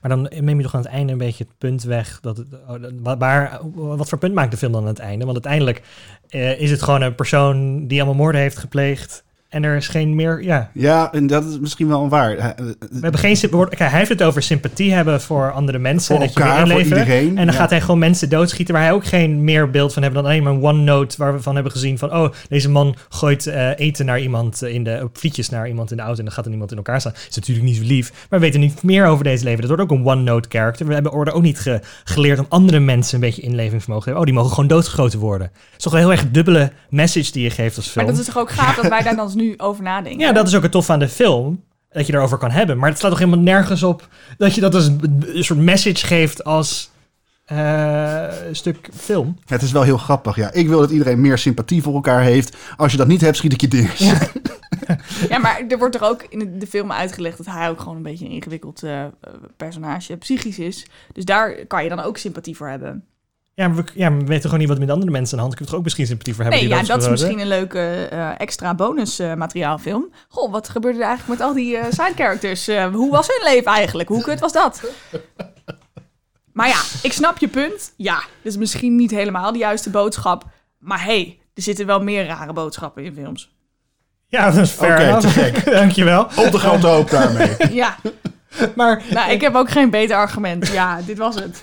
Maar dan neem je toch aan het einde een beetje het punt weg. Dat het, oh, waar, wat voor punt maakt de film dan aan het einde? Want uiteindelijk eh, is het gewoon een persoon die allemaal moorden heeft gepleegd. En er is geen meer. Ja, Ja, en dat is misschien wel waar. Eh, eh, we hebben geen. Kijk, hij heeft het over sympathie hebben voor andere mensen. Voor en dat je elkaar, voor iedereen. En dan Ja. gaat hij gewoon mensen doodschieten waar hij ook geen meer beeld van heeft dan alleen maar een one-note waar we van hebben gezien van oh, deze man gooit eh, eten naar iemand in de, op frietjes naar iemand in de auto en dan gaat er iemand in elkaar staan. Is natuurlijk niet zo lief, maar we weten niet meer over deze leven. Dat wordt ook een one-note character. We hebben worden ook niet ge- geleerd om andere mensen een beetje inlevingsvermogen te hebben. Oh, die mogen gewoon doodgeschoten worden. Het is toch wel een heel erg dubbele message die je geeft als film. Maar dat is toch ook gaaf dat wij daar dan nu over nadenken? Ja, dat is ook het tof aan de film. Dat je erover kan hebben. Maar het slaat toch helemaal nergens op dat je dat als een, soort message geeft als eh, een stuk film. Het is wel heel grappig, ja. Ik wil dat iedereen meer sympathie voor elkaar heeft. Als je dat niet hebt, schiet ik je dicht. Ja, maar er wordt er ook in de- film uitgelegd dat hij ook gewoon een beetje een ingewikkeld eh, personage, psychisch is. Dus daar kan je dan ook sympathie voor hebben. Ja maar, we, ja, maar we weten gewoon niet wat met andere mensen aan de hand. Kunnen we er ook misschien sympathie voor hebben? Nee, die ja, dat is misschien een leuke eh, extra bonus eh, materiaalfilm. Goh, wat gebeurde er eigenlijk met al die eh side characters? Eh, hoe was hun leven eigenlijk? Hoe kut was dat? Maar ja, ik snap je punt. Ja, dit is misschien niet helemaal de juiste boodschap. Maar hey, er zitten wel meer rare boodschappen in films. Ja, dat is fair Oké, te gek. Dankjewel. Op de grote hoop daarmee. Ja, Maar, nou, ik heb ook geen beter argument. Ja, dit was het.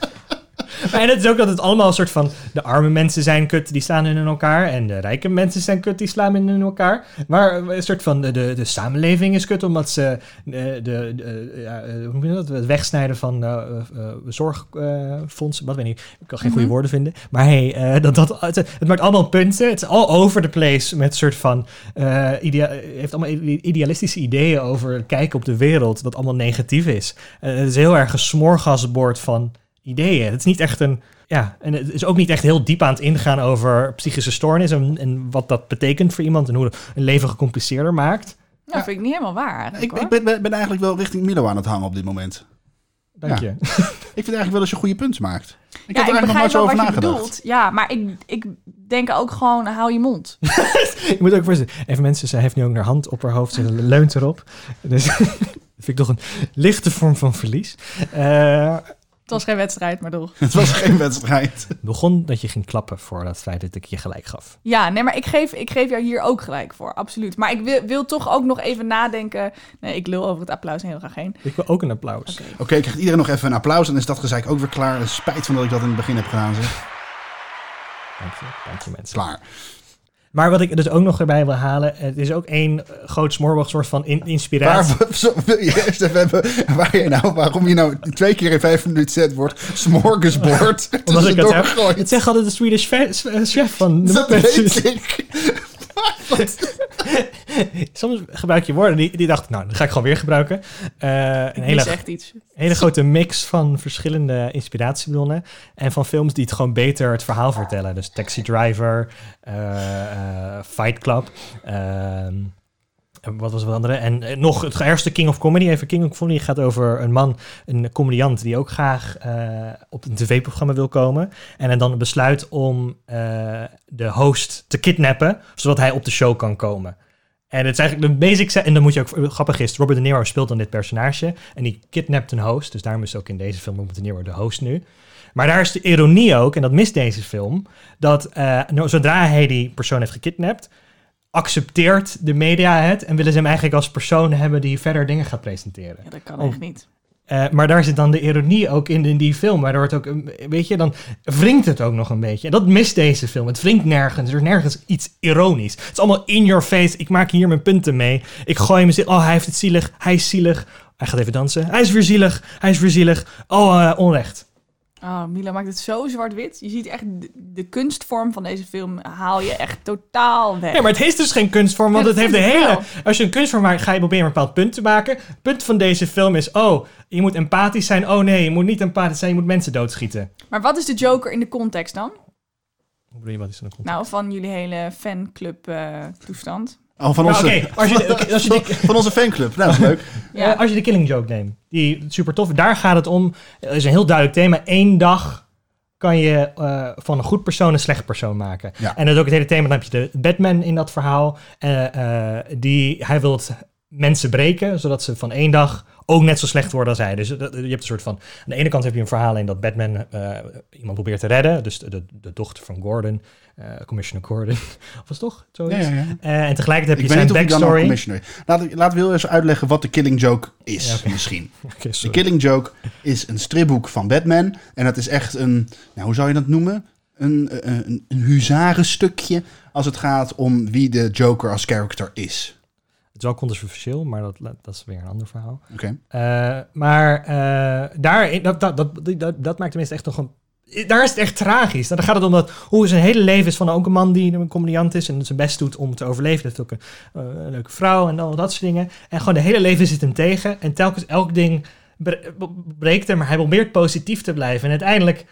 en het is ook dat het allemaal een soort van... De arme mensen zijn kut, die slaan in elkaar. En de rijke mensen zijn kut, die slaan in elkaar. Maar een soort van... De, de, de samenleving is kut, omdat ze... De, de, de- ja, eh, hoe noem je dat? Het wegsnijden van eh, eh, zorgfondsen. wat weet ik. Ik kan geen goede Mhm. woorden vinden. Maar hey, eh, dat, dat, het, het maakt allemaal punten. Het is all over the place met soort van... eh idea, heeft allemaal ide- idealistische ideeën over kijken op de wereld. Dat allemaal negatief is. Eh, het is heel erg een smorgasbord van ideeën. Het is niet echt een... Ja, en het is ook niet echt heel diep aan het ingaan over psychische stoornissen en, en wat dat betekent voor iemand en hoe het een leven gecompliceerder maakt. Nou, vind ik niet helemaal waar Ik, ben, ben- ben eigenlijk wel richting Milo aan het hangen op dit moment. Dank Ja. je. Ik vind eigenlijk wel dat je goede punten maakt. Ik ja, heb er eigenlijk nog nooit begrijp zo over nagedacht. bedoelt. Ja, maar ik, ik denk ook gewoon, hou je mond. ik moet ook voorstellen, even mensen, zij heeft nu ook haar hand op haar hoofd, ze leunt erop. Dus dat vind ik toch een lichte vorm van verlies. Eh, was geen wedstrijd, maar toch. Het was geen wedstrijd. het begon dat je ging klappen voor dat feit dat ik je gelijk gaf. Ja, nee, maar ik geef, ik geef jou hier ook gelijk voor, absoluut. Maar ik wil, wil toch ook nog even nadenken. Nee, ik lul over het applaus heel graag heen. Ik wil ook een applaus. Oké. Oké, krijgt iedereen nog even een applaus en is dat gezeik ook weer klaar. Spijt van dat ik dat in het begin heb gedaan. Zeg. Dank je, dank je mensen. Klaar. Maar wat ik dus ook nog erbij wil halen, het is ook één eh, groot smoorboog soort van in- inspiratie. Waar, wil je eerst even hebben waar je nou, waarom je nou twee keer in vijf minuten zet wordt smorgasbord Omdat ik het heb. Het zegt altijd de Swedish eh, chef van de Dat weet ik. Soms gebruik je woorden die, die dacht, nou, dat ga ik gewoon weer gebruiken. Eh, een hele, mis echt iets. hele grote mix van verschillende inspiratiebronnen. En van films die het gewoon beter het verhaal vertellen. Dus Taxi Driver, eh, Fight Club. ehm, wat was het andere? En eh, nog het ergste King of Comedy. Even King of Comedy gaat over een man, een comediant... die ook graag eh, op een tv-programma wil komen. En hij dan besluit om eh, de host te kidnappen... zodat hij op de show kan komen. En het is eigenlijk de basic... se- En dan moet je ook... Grappig is, Robert De Niro speelt dan dit personage... en die kidnapt een host. Dus daarom is ook in deze film Robert De Niro de host nu. Maar daar is de ironie ook, en dat mist deze film... dat nou, zodra hij die persoon heeft gekidnapt accepteert de media het en willen ze hem eigenlijk als persoon hebben die verder dingen gaat presenteren. Ja, dat kan Oh. echt niet. Eh, maar daar zit dan de ironie ook in, in die film, waardoor het ook, een- weet je, dan wringt het ook nog een beetje. En dat mist deze film. Het wringt nergens. Er is nergens iets ironisch. Het is allemaal in your face. Ik maak hier mijn punten mee. Ik gooi hem zin. Oh, hij heeft het zielig. Hij is zielig. Hij gaat even dansen. Hij is weer zielig. Hij is weer zielig. Oh, eh, onrecht. Oh, Mila maakt het zo zwart-wit. Je ziet echt de, de kunstvorm van deze film haal je echt totaal weg. Nee, maar het is dus geen kunstvorm, want Ja, het heeft de hele... wel. Als je een kunstvorm maakt, ga je proberen een bepaald punt te maken. Het punt van deze film is, oh, je moet empathisch zijn. Oh nee, je moet niet empathisch zijn, je moet mensen doodschieten. Maar wat is de Joker in de context dan? Hoe bedoel je, wat is er dan Nou, van jullie hele fanclub eh, toestand. Oh, van Nou, onze, oké, als je, oké, als je die, van onze fanclub. Nou, dat is leuk. Ja. Eh, als je de Killing Joke neemt, die super tof, daar gaat het om. Er is een heel duidelijk thema. Eén dag kan je eh, van een goed persoon een slecht persoon maken. Ja. En dat is ook het hele thema. Dan heb je de Batman in dat verhaal. Eh, eh, die, hij wil mensen breken, zodat ze van één dag ook net zo slecht worden als hij. Dus dat- je hebt een soort van... Aan de ene kant heb je een verhaal in dat Batman eh, iemand probeert te redden. Dus de, de, de dochter van Gordon, Commissioner Gordon. of was het toch? Zo Ja, ja, ja. Eh, en tegelijkertijd heb je zijn backstory. commissioner... Laat, laten we heel eens uitleggen wat de Killing Joke is, misschien. De. Killing Joke is een stripboek van Batman. En dat is echt een, nou, hoe zou je dat noemen? Een, een, een huzarenstukje als het gaat om wie de Joker als character is. Het is wel controversieel, maar dat, dat is weer een ander verhaal. Oké. Eh, maar eh, daar, dat, dat, dat, dat, dat maakt tenminste echt nog een... Daar is het echt tragisch. Dan gaat het om dat, hoe zijn hele leven is van ook een man die een comediant is en zijn best doet om te overleven. Dat is ook een, eh, een leuke vrouw en al dat soort dingen. En gewoon de hele leven zit hem tegen. En telkens elk ding bre- breekt hem, maar hij probeert positief te blijven. En uiteindelijk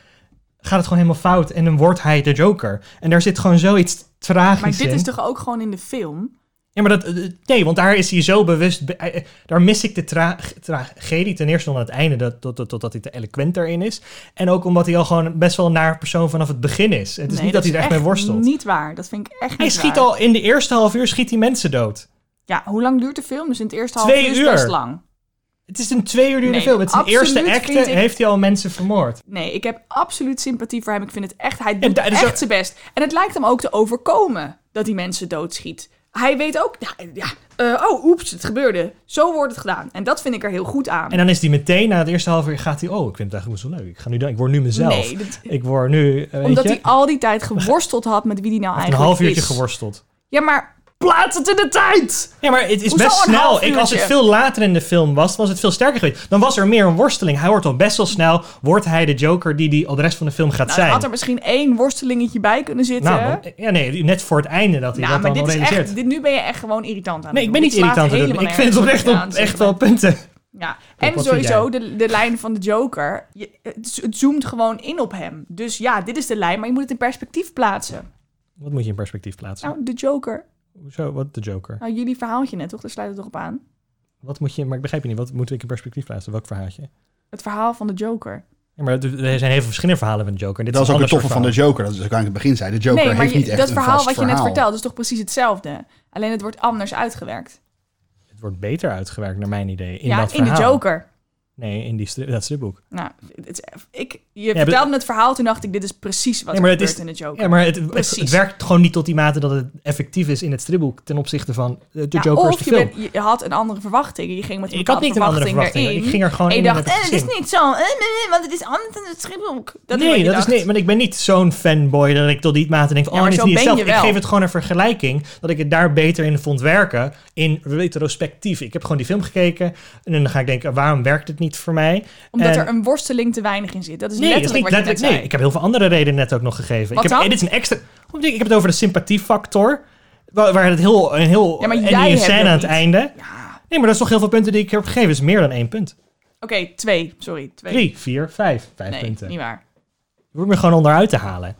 gaat het gewoon helemaal fout en dan wordt hij de Joker. En daar zit gewoon zoiets tragisch Maar dit in. is toch ook gewoon in de film? Ja, maar dat, eh, nee, want daar is hij zo bewust. be- eh, eh, Daar mis ik de tra tragedie. Ten eerste aan het einde, dat, dat, dat, totdat hij te eloquent daarin is. En ook omdat hij al gewoon best wel een naar persoon vanaf het begin is. Het is Nee, niet dat, hij er echt mee worstelt. niet waar. Dat vind ik echt Hij niet schiet waar. al in de eerste half uur schiet hij mensen dood. Ja, hoe lang duurt de film? Dus in het eerste half uur is best lang. Het is een twee uur durende Nee, film. Met zijn absoluut eerste acte ik- heeft hij al mensen vermoord. Nee, ik heb absoluut sympathie voor hem. Ik vind het echt, hij doet dus echt ook- zijn best. En het lijkt hem ook te overkomen dat hij mensen doodschiet. Hij weet ook, ja, ja eh, oh, oeps, het gebeurde. Zo wordt het gedaan. En dat vind ik er heel goed aan. En dan is hij meteen, na het eerste half uur, gaat hij... Oh, ik vind het eigenlijk zo leuk. Ik, ga nu, ik word nu mezelf. nee, dat- Ik word nu, eh, omdat hij al die tijd geworsteld had met wie hij nou eigenlijk een half uurtje is. geworsteld. Ja, maar plaats het in de tijd! Ja, maar het is Hoezo best snel. Ik, als het veel later in de film was, was het veel sterker geweest. Dan was er meer een worsteling. Hij wordt al best wel snel, wordt hij de Joker die, die al de rest van de film gaat Nou, zijn. had er misschien één worstelingetje bij kunnen zitten. nou, ja, nee, net voor het einde dat hij Nou, dat maar dan dit is echt, dit, nu ben je echt gewoon irritant aan nee, ik ben niet irritant. doen. helemaal Ik vind het oprecht, op aan, echt wel punten. Ja, en sowieso de, de lijn van de Joker. Je, het, het zoomt gewoon in op hem. Dus ja, dit is de lijn, maar je moet het in perspectief plaatsen. Wat moet je in perspectief plaatsen? Nou, de Joker. Hoezo? Wat de Joker? Nou, jullie verhaaltje net, toch? Daar sluit het toch op aan? Wat moet je, maar ik begrijp je niet. Wat moet ik in perspectief plaatsen? Welk verhaaltje? Het verhaal van de Joker. Ja, maar er zijn heel veel verschillende verhalen van de Joker. Dit Dat is ook het toffe van de Joker. Dat is ook aan het begin zei. De Joker nee, maar heeft je- niet echt dat een verhaal vast wat je net vertelt is toch precies hetzelfde. Alleen het wordt anders uitgewerkt. Het wordt beter uitgewerkt, naar mijn idee. In ja, dat in de. Joker. Nee, in die dat stripboek. Nou, het is, ik, je vertelde het verhaal, toen dacht ik, dit is precies wat Ja, maar er het gebeurt is- in de Joker. Ja, maar het, het, werkt gewoon niet tot die mate dat het effectief is in het stripboek ten opzichte van eh, de Ja, Joker is of je, had een andere verwachting. Je ging met een ik had niet een andere verwachting. erin. Ik ging er gewoon en je in dacht, het eh, het is niet zo, eh, want het is anders dan het stripboek. Dat is nee, je dat dacht. is niet. Maar ik ben niet zo'n fanboy dat ik tot die mate denk van, Ja, oh, dit is niet hetzelfde. Ik geef het gewoon een vergelijking dat ik het daar beter in vond werken in retrospectief. Ik heb gewoon die film gekeken en dan ga ik denken, waarom werkt het niet voor mij? Omdat En- er een worsteling te weinig in zit. Dat is Nee, dat is letterlijk niet wat je letterlijk. Nee, ik heb heel veel andere redenen net ook nog gegeven. Wat ik heb, dan? Dit is een extra. Ik? Heb het over de sympathiefactor. Waar, waar het heel, een heel Ja, maar en jij scène aan het niet. einde. Ja. Nee, maar dat is toch heel veel punten die ik heb gegeven. Dat is meer dan één punt. Oké, twee. Sorry, twee. Drie, vier, vijf. Vijf nee, punten. niet waar. Je me gewoon onderuit te halen.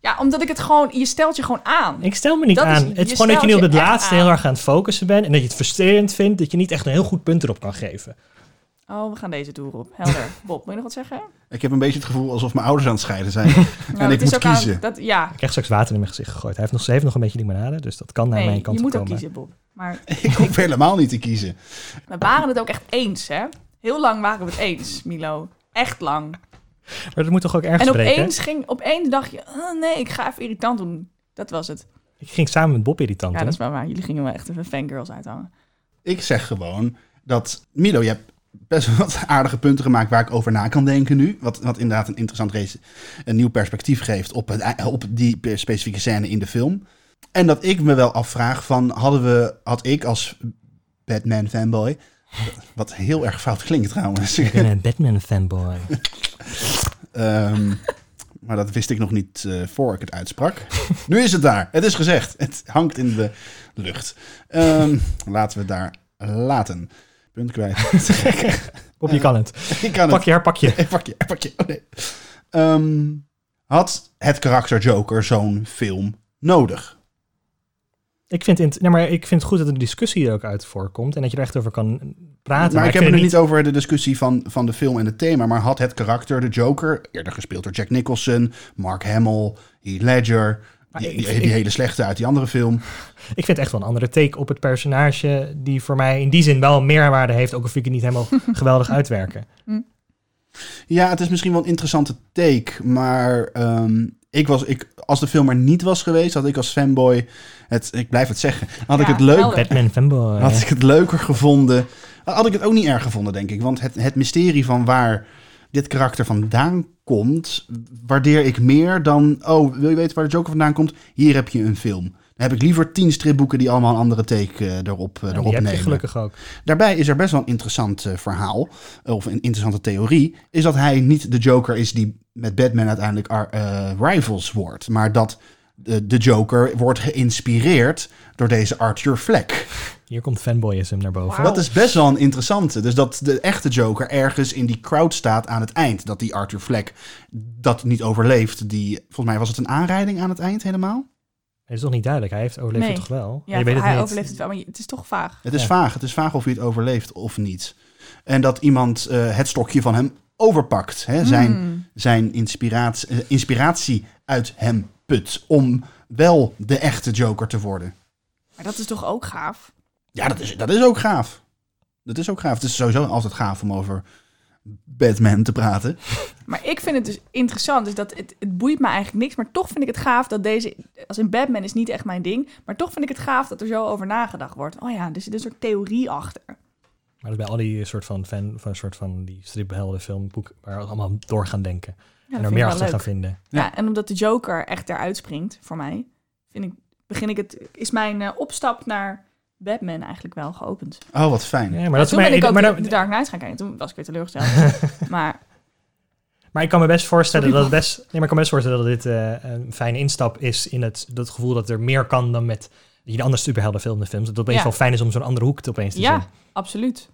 Ja, omdat ik het gewoon... Je stelt je gewoon aan. Ik stel me niet Dat aan. het is gewoon dat je nu op het laatste aan. heel erg aan het focussen bent. En dat je het frustrerend vindt dat je niet echt een heel goed punt erop kan geven. Oh, we gaan deze toer op. Helder. Bob, wil je nog wat zeggen? Ik heb een beetje het gevoel alsof mijn ouders aan het scheiden zijn. en Nou, ik het is moet aan- kiezen. dat, ja, Ik krijg straks water in mijn gezicht gegooid. Hij heeft nog, ze heeft nog een beetje limonade, dus dat kan naar nee, mijn kant je moet ook komen. kiezen, Bob. Maar Ik hoef helemaal niet te kiezen. we waren het ook echt eens, hè? Heel lang waren we het eens, Milo. Echt lang. Maar dat moet toch ook ergens En opeens, ging, opeens dacht je, oh, nee, ik ga even irritant doen. Dat was het. Ik ging samen met Bob irritant Ja, doen. dat is wel waar. Jullie gingen wel echt even fangirls uithangen. Ik zeg gewoon dat... Milo, je hebt best wat aardige punten gemaakt waar ik over na kan denken nu. Wat, wat inderdaad een interessant race, een nieuw perspectief geeft op, het, op die specifieke scène in de film. En dat ik me wel afvraag van, hadden we, had ik als Batman fanboy... Wat heel erg fout klinkt trouwens. Ik ben een Batman fanboy. Ehm, maar dat wist ik nog niet eh, voor ik het uitsprak. nu is het daar. Het is gezegd. Het hangt in de lucht. Ehm, laten we het daar laten. Punt kwijt. Bob, je kan het. ik kan Pak het. je haar, pak je. Pak je, pak je. Oh nee. Ehm, had het karakter Joker zo'n film nodig? Ik vind, het, nee, maar ik vind het goed dat er een discussie er ook uit voorkomt. En dat je er echt over kan praten. maar ik heb het nu niet over de discussie van, van de film en het thema. Maar had het karakter de Joker, eerder gespeeld door Jack Nicholson, Mark Hamill, Heath Ledger... Maar Die, ik- die, ik- die hele slechte uit die andere film. Ik vind het echt wel een andere take op het personage. Die voor mij in die zin wel meerwaarde heeft. Ook al vind ik het niet helemaal geweldig uitwerken. Ja, het is misschien wel een interessante take. Maar ehm, ik was, ik, als de film er niet was geweest, had ik als fanboy... Het, ik blijf het zeggen. Had ik het leuk. Batman fanboy. Had ik het leuker gevonden. Had ik het ook niet erg gevonden, denk ik. Want het, het mysterie van waar dit karakter vandaan komt, waardeer ik meer dan. Oh, wil je weten waar de Joker vandaan komt? Hier heb je een film. Dan heb ik liever tien stripboeken die allemaal een andere take eh, erop, eh, En erop die heb je nemen. gelukkig ook. Daarbij is er best wel een interessant eh, verhaal, of een interessante theorie, is dat hij niet de Joker is die met Batman uiteindelijk eh, rivals wordt, maar dat de, de Joker wordt geïnspireerd door deze Arthur Fleck. Hier komt fanboyism naar boven. Dat is best wel een interessante. Dus dat de echte Joker ergens in die crowd staat aan het eind. Dat die Arthur Fleck dat niet overleeft. Die, volgens mij was het een aanrijding aan het eind helemaal. Het is toch niet duidelijk. Hij heeft overleefd Nee. het toch wel? Ja, je weet het hij niet. overleeft het wel, maar het is toch vaag. Het is Ja. vaag. Het is vaag of hij het overleeft of niet. En dat iemand eh, het stokje van hem overpakt. Hè? Zijn, Hmm. zijn inspiratie, eh, inspiratie uit hem put. Om wel de echte Joker te worden. Maar dat is toch ook gaaf? Ja, dat is, dat is ook gaaf. Dat is ook gaaf. Het is sowieso altijd gaaf om over Batman te praten. Maar ik vind het dus interessant. Dus dat het, het boeit me eigenlijk niks. Maar toch vind ik het gaaf dat deze. Als in Batman is niet echt mijn ding. Maar toch vind ik het gaaf dat er zo over nagedacht wordt. Oh ja, er zit een soort theorie achter. Maar dat bij al die soort van fan, van soort van die striphelden filmboek waar we allemaal door gaan denken. Ja, en er meer achter gaan vinden. Ja. en omdat de Joker echt eruit springt voor mij, vind ik, begin ik het, is mijn eh, opstap naar Batman eigenlijk wel geopend. Oh, wat fijn. Ja, maar dat is toen ben ik ook maar, de, dan- de Dark Knight gaan kijken. Toen was ik weer teleurgesteld. maar maar ik kan me best voorstellen dat het best. Nee, maar ik kan me best voorstellen dat dit eh, een fijne instap is in het dat gevoel dat er meer kan dan met die de andere superheldenfilm de films. Dat het opeens Ja. wel fijn is om zo'n andere hoek te opeens te ja, zien. absoluut.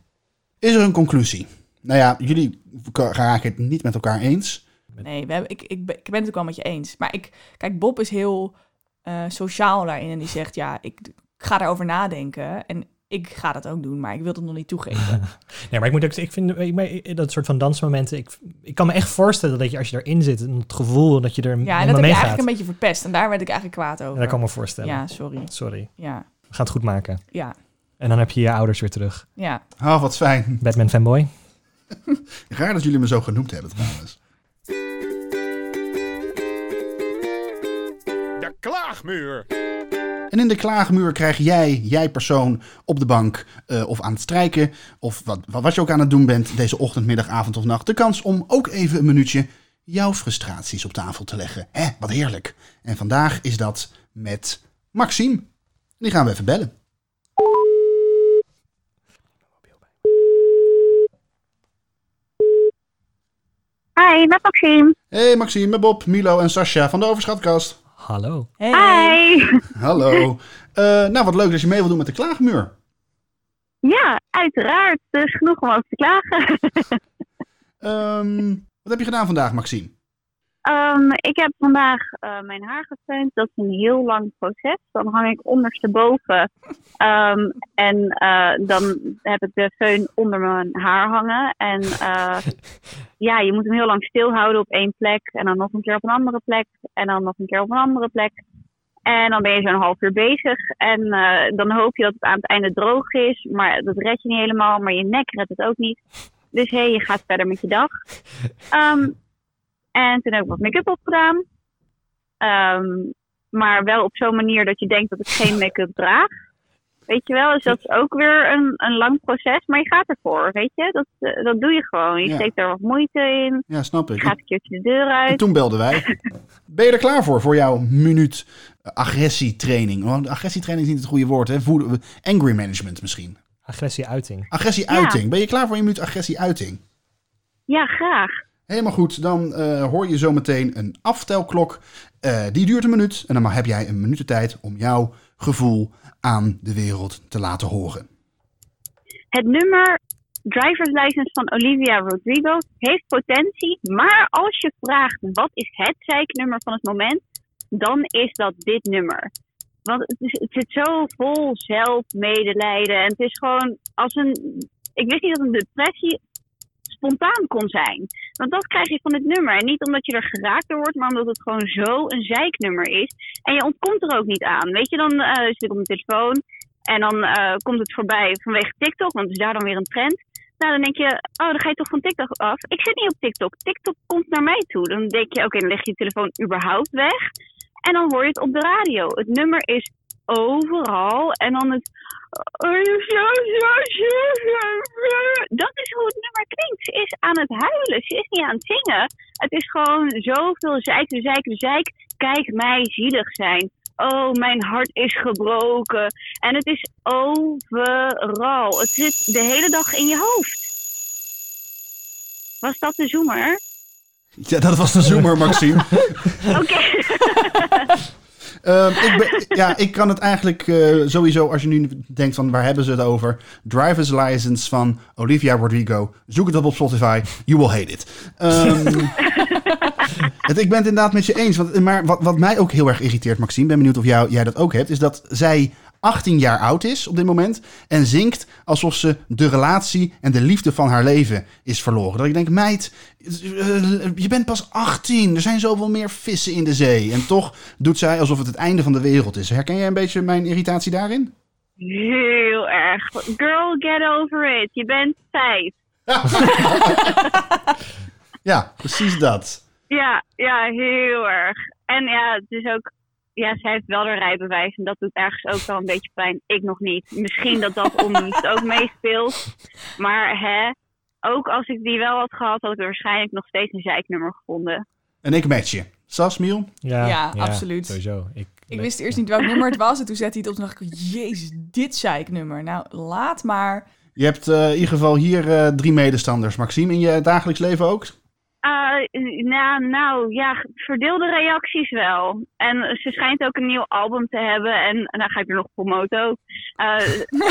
Is er een conclusie? Nou ja, jullie raken het niet met elkaar eens. Nee, we hebben, ik, ik, ben- ik ben het ook wel met je eens. Maar ik, kijk, Bob is heel eh, sociaal daarin. En die zegt, ja, ik, ik ga daarover nadenken. En ik ga dat ook doen, maar ik wil het nog niet toegeven. Nee, maar ik moet ook ik vind ik, ik- dat soort van dansmomenten. Ik, ik kan me echt voorstellen dat je als je erin zit, het gevoel dat je er Ja, en dat heb je eigenlijk een beetje verpest. En daar werd ik eigenlijk kwaad over. Ja, dat kan ik me voorstellen. Ja, sorry. Sorry. Ja, We gaan het goed maken. ja, En dan heb je je ouders weer terug. ja. Oh, wat fijn. Batman fanboy. Raar dat jullie me zo genoemd hebben trouwens. De klaagmuur. En in de klaagmuur krijg jij, jij persoon, op de bank eh, of aan het strijken... of wat, wat, wat je ook aan het doen bent deze ochtend, middag, avond of nacht... de kans om ook even een minuutje jouw frustraties op tafel te leggen. Hè, wat heerlijk. En vandaag is dat met Maxime. Die gaan we even bellen. Hi, met Maxime. Hey Maxime, met Bob, Milo en Sascha van de Overschatkast. Hallo. Hey. Hi. Hallo. Eh, nou, wat leuk dat je mee wil doen met de klaagmuur. Ja, uiteraard. Dus genoeg om over te klagen. Ehm, wat heb je gedaan vandaag, Maxime? Ehm, ik heb vandaag eh, mijn haar gefeund. Dat is een heel lang proces. Dan hang ik ondersteboven. Ehm, en eh, dan heb ik de föhn onder mijn haar hangen. En eh, ja, je moet hem heel lang stilhouden op één plek. En dan nog een keer op een andere plek. En dan nog een keer op een andere plek. En dan ben je zo'n half uur bezig. En dan hoop je dat het aan het einde droog is. Maar dat red je niet helemaal. Maar je nek redt het ook niet. Dus hé, je gaat verder met je dag. Ehm, en toen heb ik wat make-up opgedaan. Ehm, maar wel op zo'n manier dat je denkt dat ik geen make-up draag. Weet je wel, dus dat is ook weer een, een lang proces. Maar je gaat ervoor, weet je. Dat, eh, dat doe je gewoon. Je Ja. steekt er wat moeite in. Ja, snap Je ik. gaat een keertje de deur En uit. toen belden wij. Ben je er klaar voor, voor jouw minuut agressietraining? Want agressietraining is niet het goede woord, hè? Voeden- Angry management misschien. Agressie-uiting. Agressieuiting. Ben je klaar voor je minuut agressieuiting? Ja, graag. Helemaal goed, dan eh, hoor je zometeen een aftelklok. Eh, die duurt een minuut en dan heb jij een minuut de tijd om jouw gevoel aan de wereld te laten horen. Het nummer driver's license van Olivia Rodrigo heeft potentie, maar als je vraagt wat is het zeiknummer van het moment, dan is dat dit nummer. Want het, is, het zit zo vol zelfmedelijden en het is gewoon als een. Ik wist niet dat een depressie spontaan kon zijn. Want dat krijg je van dit nummer. En niet omdat je er geraakt door wordt, maar omdat het gewoon zo een zeiknummer is. En je ontkomt er ook niet aan. Weet je, dan eh, zit ik op mijn telefoon en dan eh, komt het voorbij vanwege TikTok, want is daar dan weer een trend. Nou, dan denk je, oh, dan ga je toch van TikTok af. Ik zit niet op TikTok. TikTok komt naar mij toe. Dan denk je, oké, dan leg je je telefoon überhaupt weg. En dan hoor je het op de radio. Het nummer is overal. En dan het... Dat is hoe het nummer klinkt. Ze is aan het huilen. Ze is niet aan het zingen. Het is gewoon zoveel zeik, zeik, zeik. Kijk mij zielig zijn. Oh, mijn hart is gebroken. En het is overal. Het zit de hele dag in je hoofd. Was dat de zoemer? Ja, dat was de zoomer, Maxime. Oké. Ehm, ik, ben- ja, ik kan het eigenlijk eh, sowieso, als je nu denkt van waar hebben ze het over? Driver's License van Olivia Rodrigo. Zoek het op op Spotify. You will hate it. Ehm, het, ik ben het inderdaad met je eens. Want, maar wat, wat mij ook heel erg irriteert, Maxime, ben benieuwd of jou, jij dat ook hebt, is dat zij 18 jaar oud is op dit moment en zingt alsof ze de relatie en de liefde van haar leven is verloren. Dat ik denk, meid, eh, je bent pas 18. Er zijn zoveel meer vissen in de zee. En toch doet zij alsof het het einde van de wereld is. Herken jij een beetje mijn irritatie daarin? Heel erg. Girl, get over it. Je bent vijf. Ja, precies dat. Ja, ja, heel erg. En ja, het is ook... Ja, zij heeft wel haar rijbewijs en dat doet ergens ook wel een beetje pijn. Ik nog niet. Misschien dat dat onrust ook meespeelt. Maar hè, ook als ik die wel had gehad, had ik waarschijnlijk nog steeds een zeiknummer gevonden. En ik match je. Sas, Miel? Ja, absoluut. Sowieso. Ik, Ik wist eerst niet welk nummer het was. En toen zette hij het op en dacht ik, jezus, dit zeiknummer. Nou, laat maar. Je hebt eh, in ieder geval hier eh, drie medestanders. Maxime, in je dagelijks leven ook? Eh, nou, nou, ja, verdeelde reacties wel. En ze schijnt ook een nieuw album te hebben. En, dan ga ik er nog promoten ook. Eh,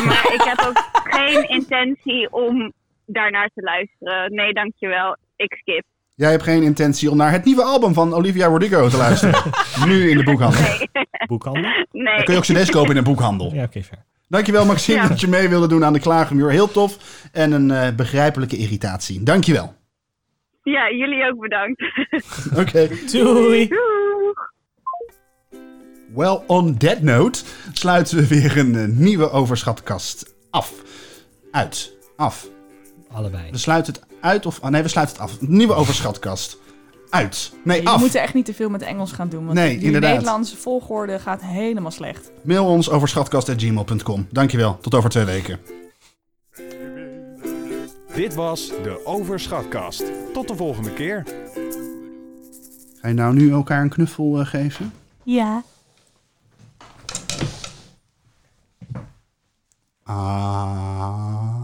maar ik heb ook geen intentie om daarnaar te luisteren. Nee, dankjewel. Ik skip. Jij hebt geen intentie om naar het nieuwe album van Olivia Rodrigo te luisteren. nu in de boekhandel. Nee, Boekhandel? nee. Dan kun je ook cd's kopen in een boekhandel. Ja, oké, fair. Dankjewel Maxime Ja. dat je mee wilde doen aan de klagermuur. Heel tof. En een eh, begrijpelijke irritatie. Dankjewel. Ja, jullie ook bedankt. Oké. Doei! Doeg! Well, on that note sluiten we weer een eh, nieuwe overschatkast af. Uit. Af. Allebei. We sluiten het uit of... Oh nee, we sluiten het af. Een nieuwe overschatkast. Uit. Nee, Je af. moet er echt niet te veel met Engels gaan doen. Want Nee, die inderdaad. Nederlandse volgorde gaat helemaal slecht. Mail ons over schatkast.gmail.com. Dankjewel. Tot over twee weken. Dit was de Overschatkast. Tot de volgende keer. Ga je nou nu elkaar een knuffel eh, geven? Ja. Ah.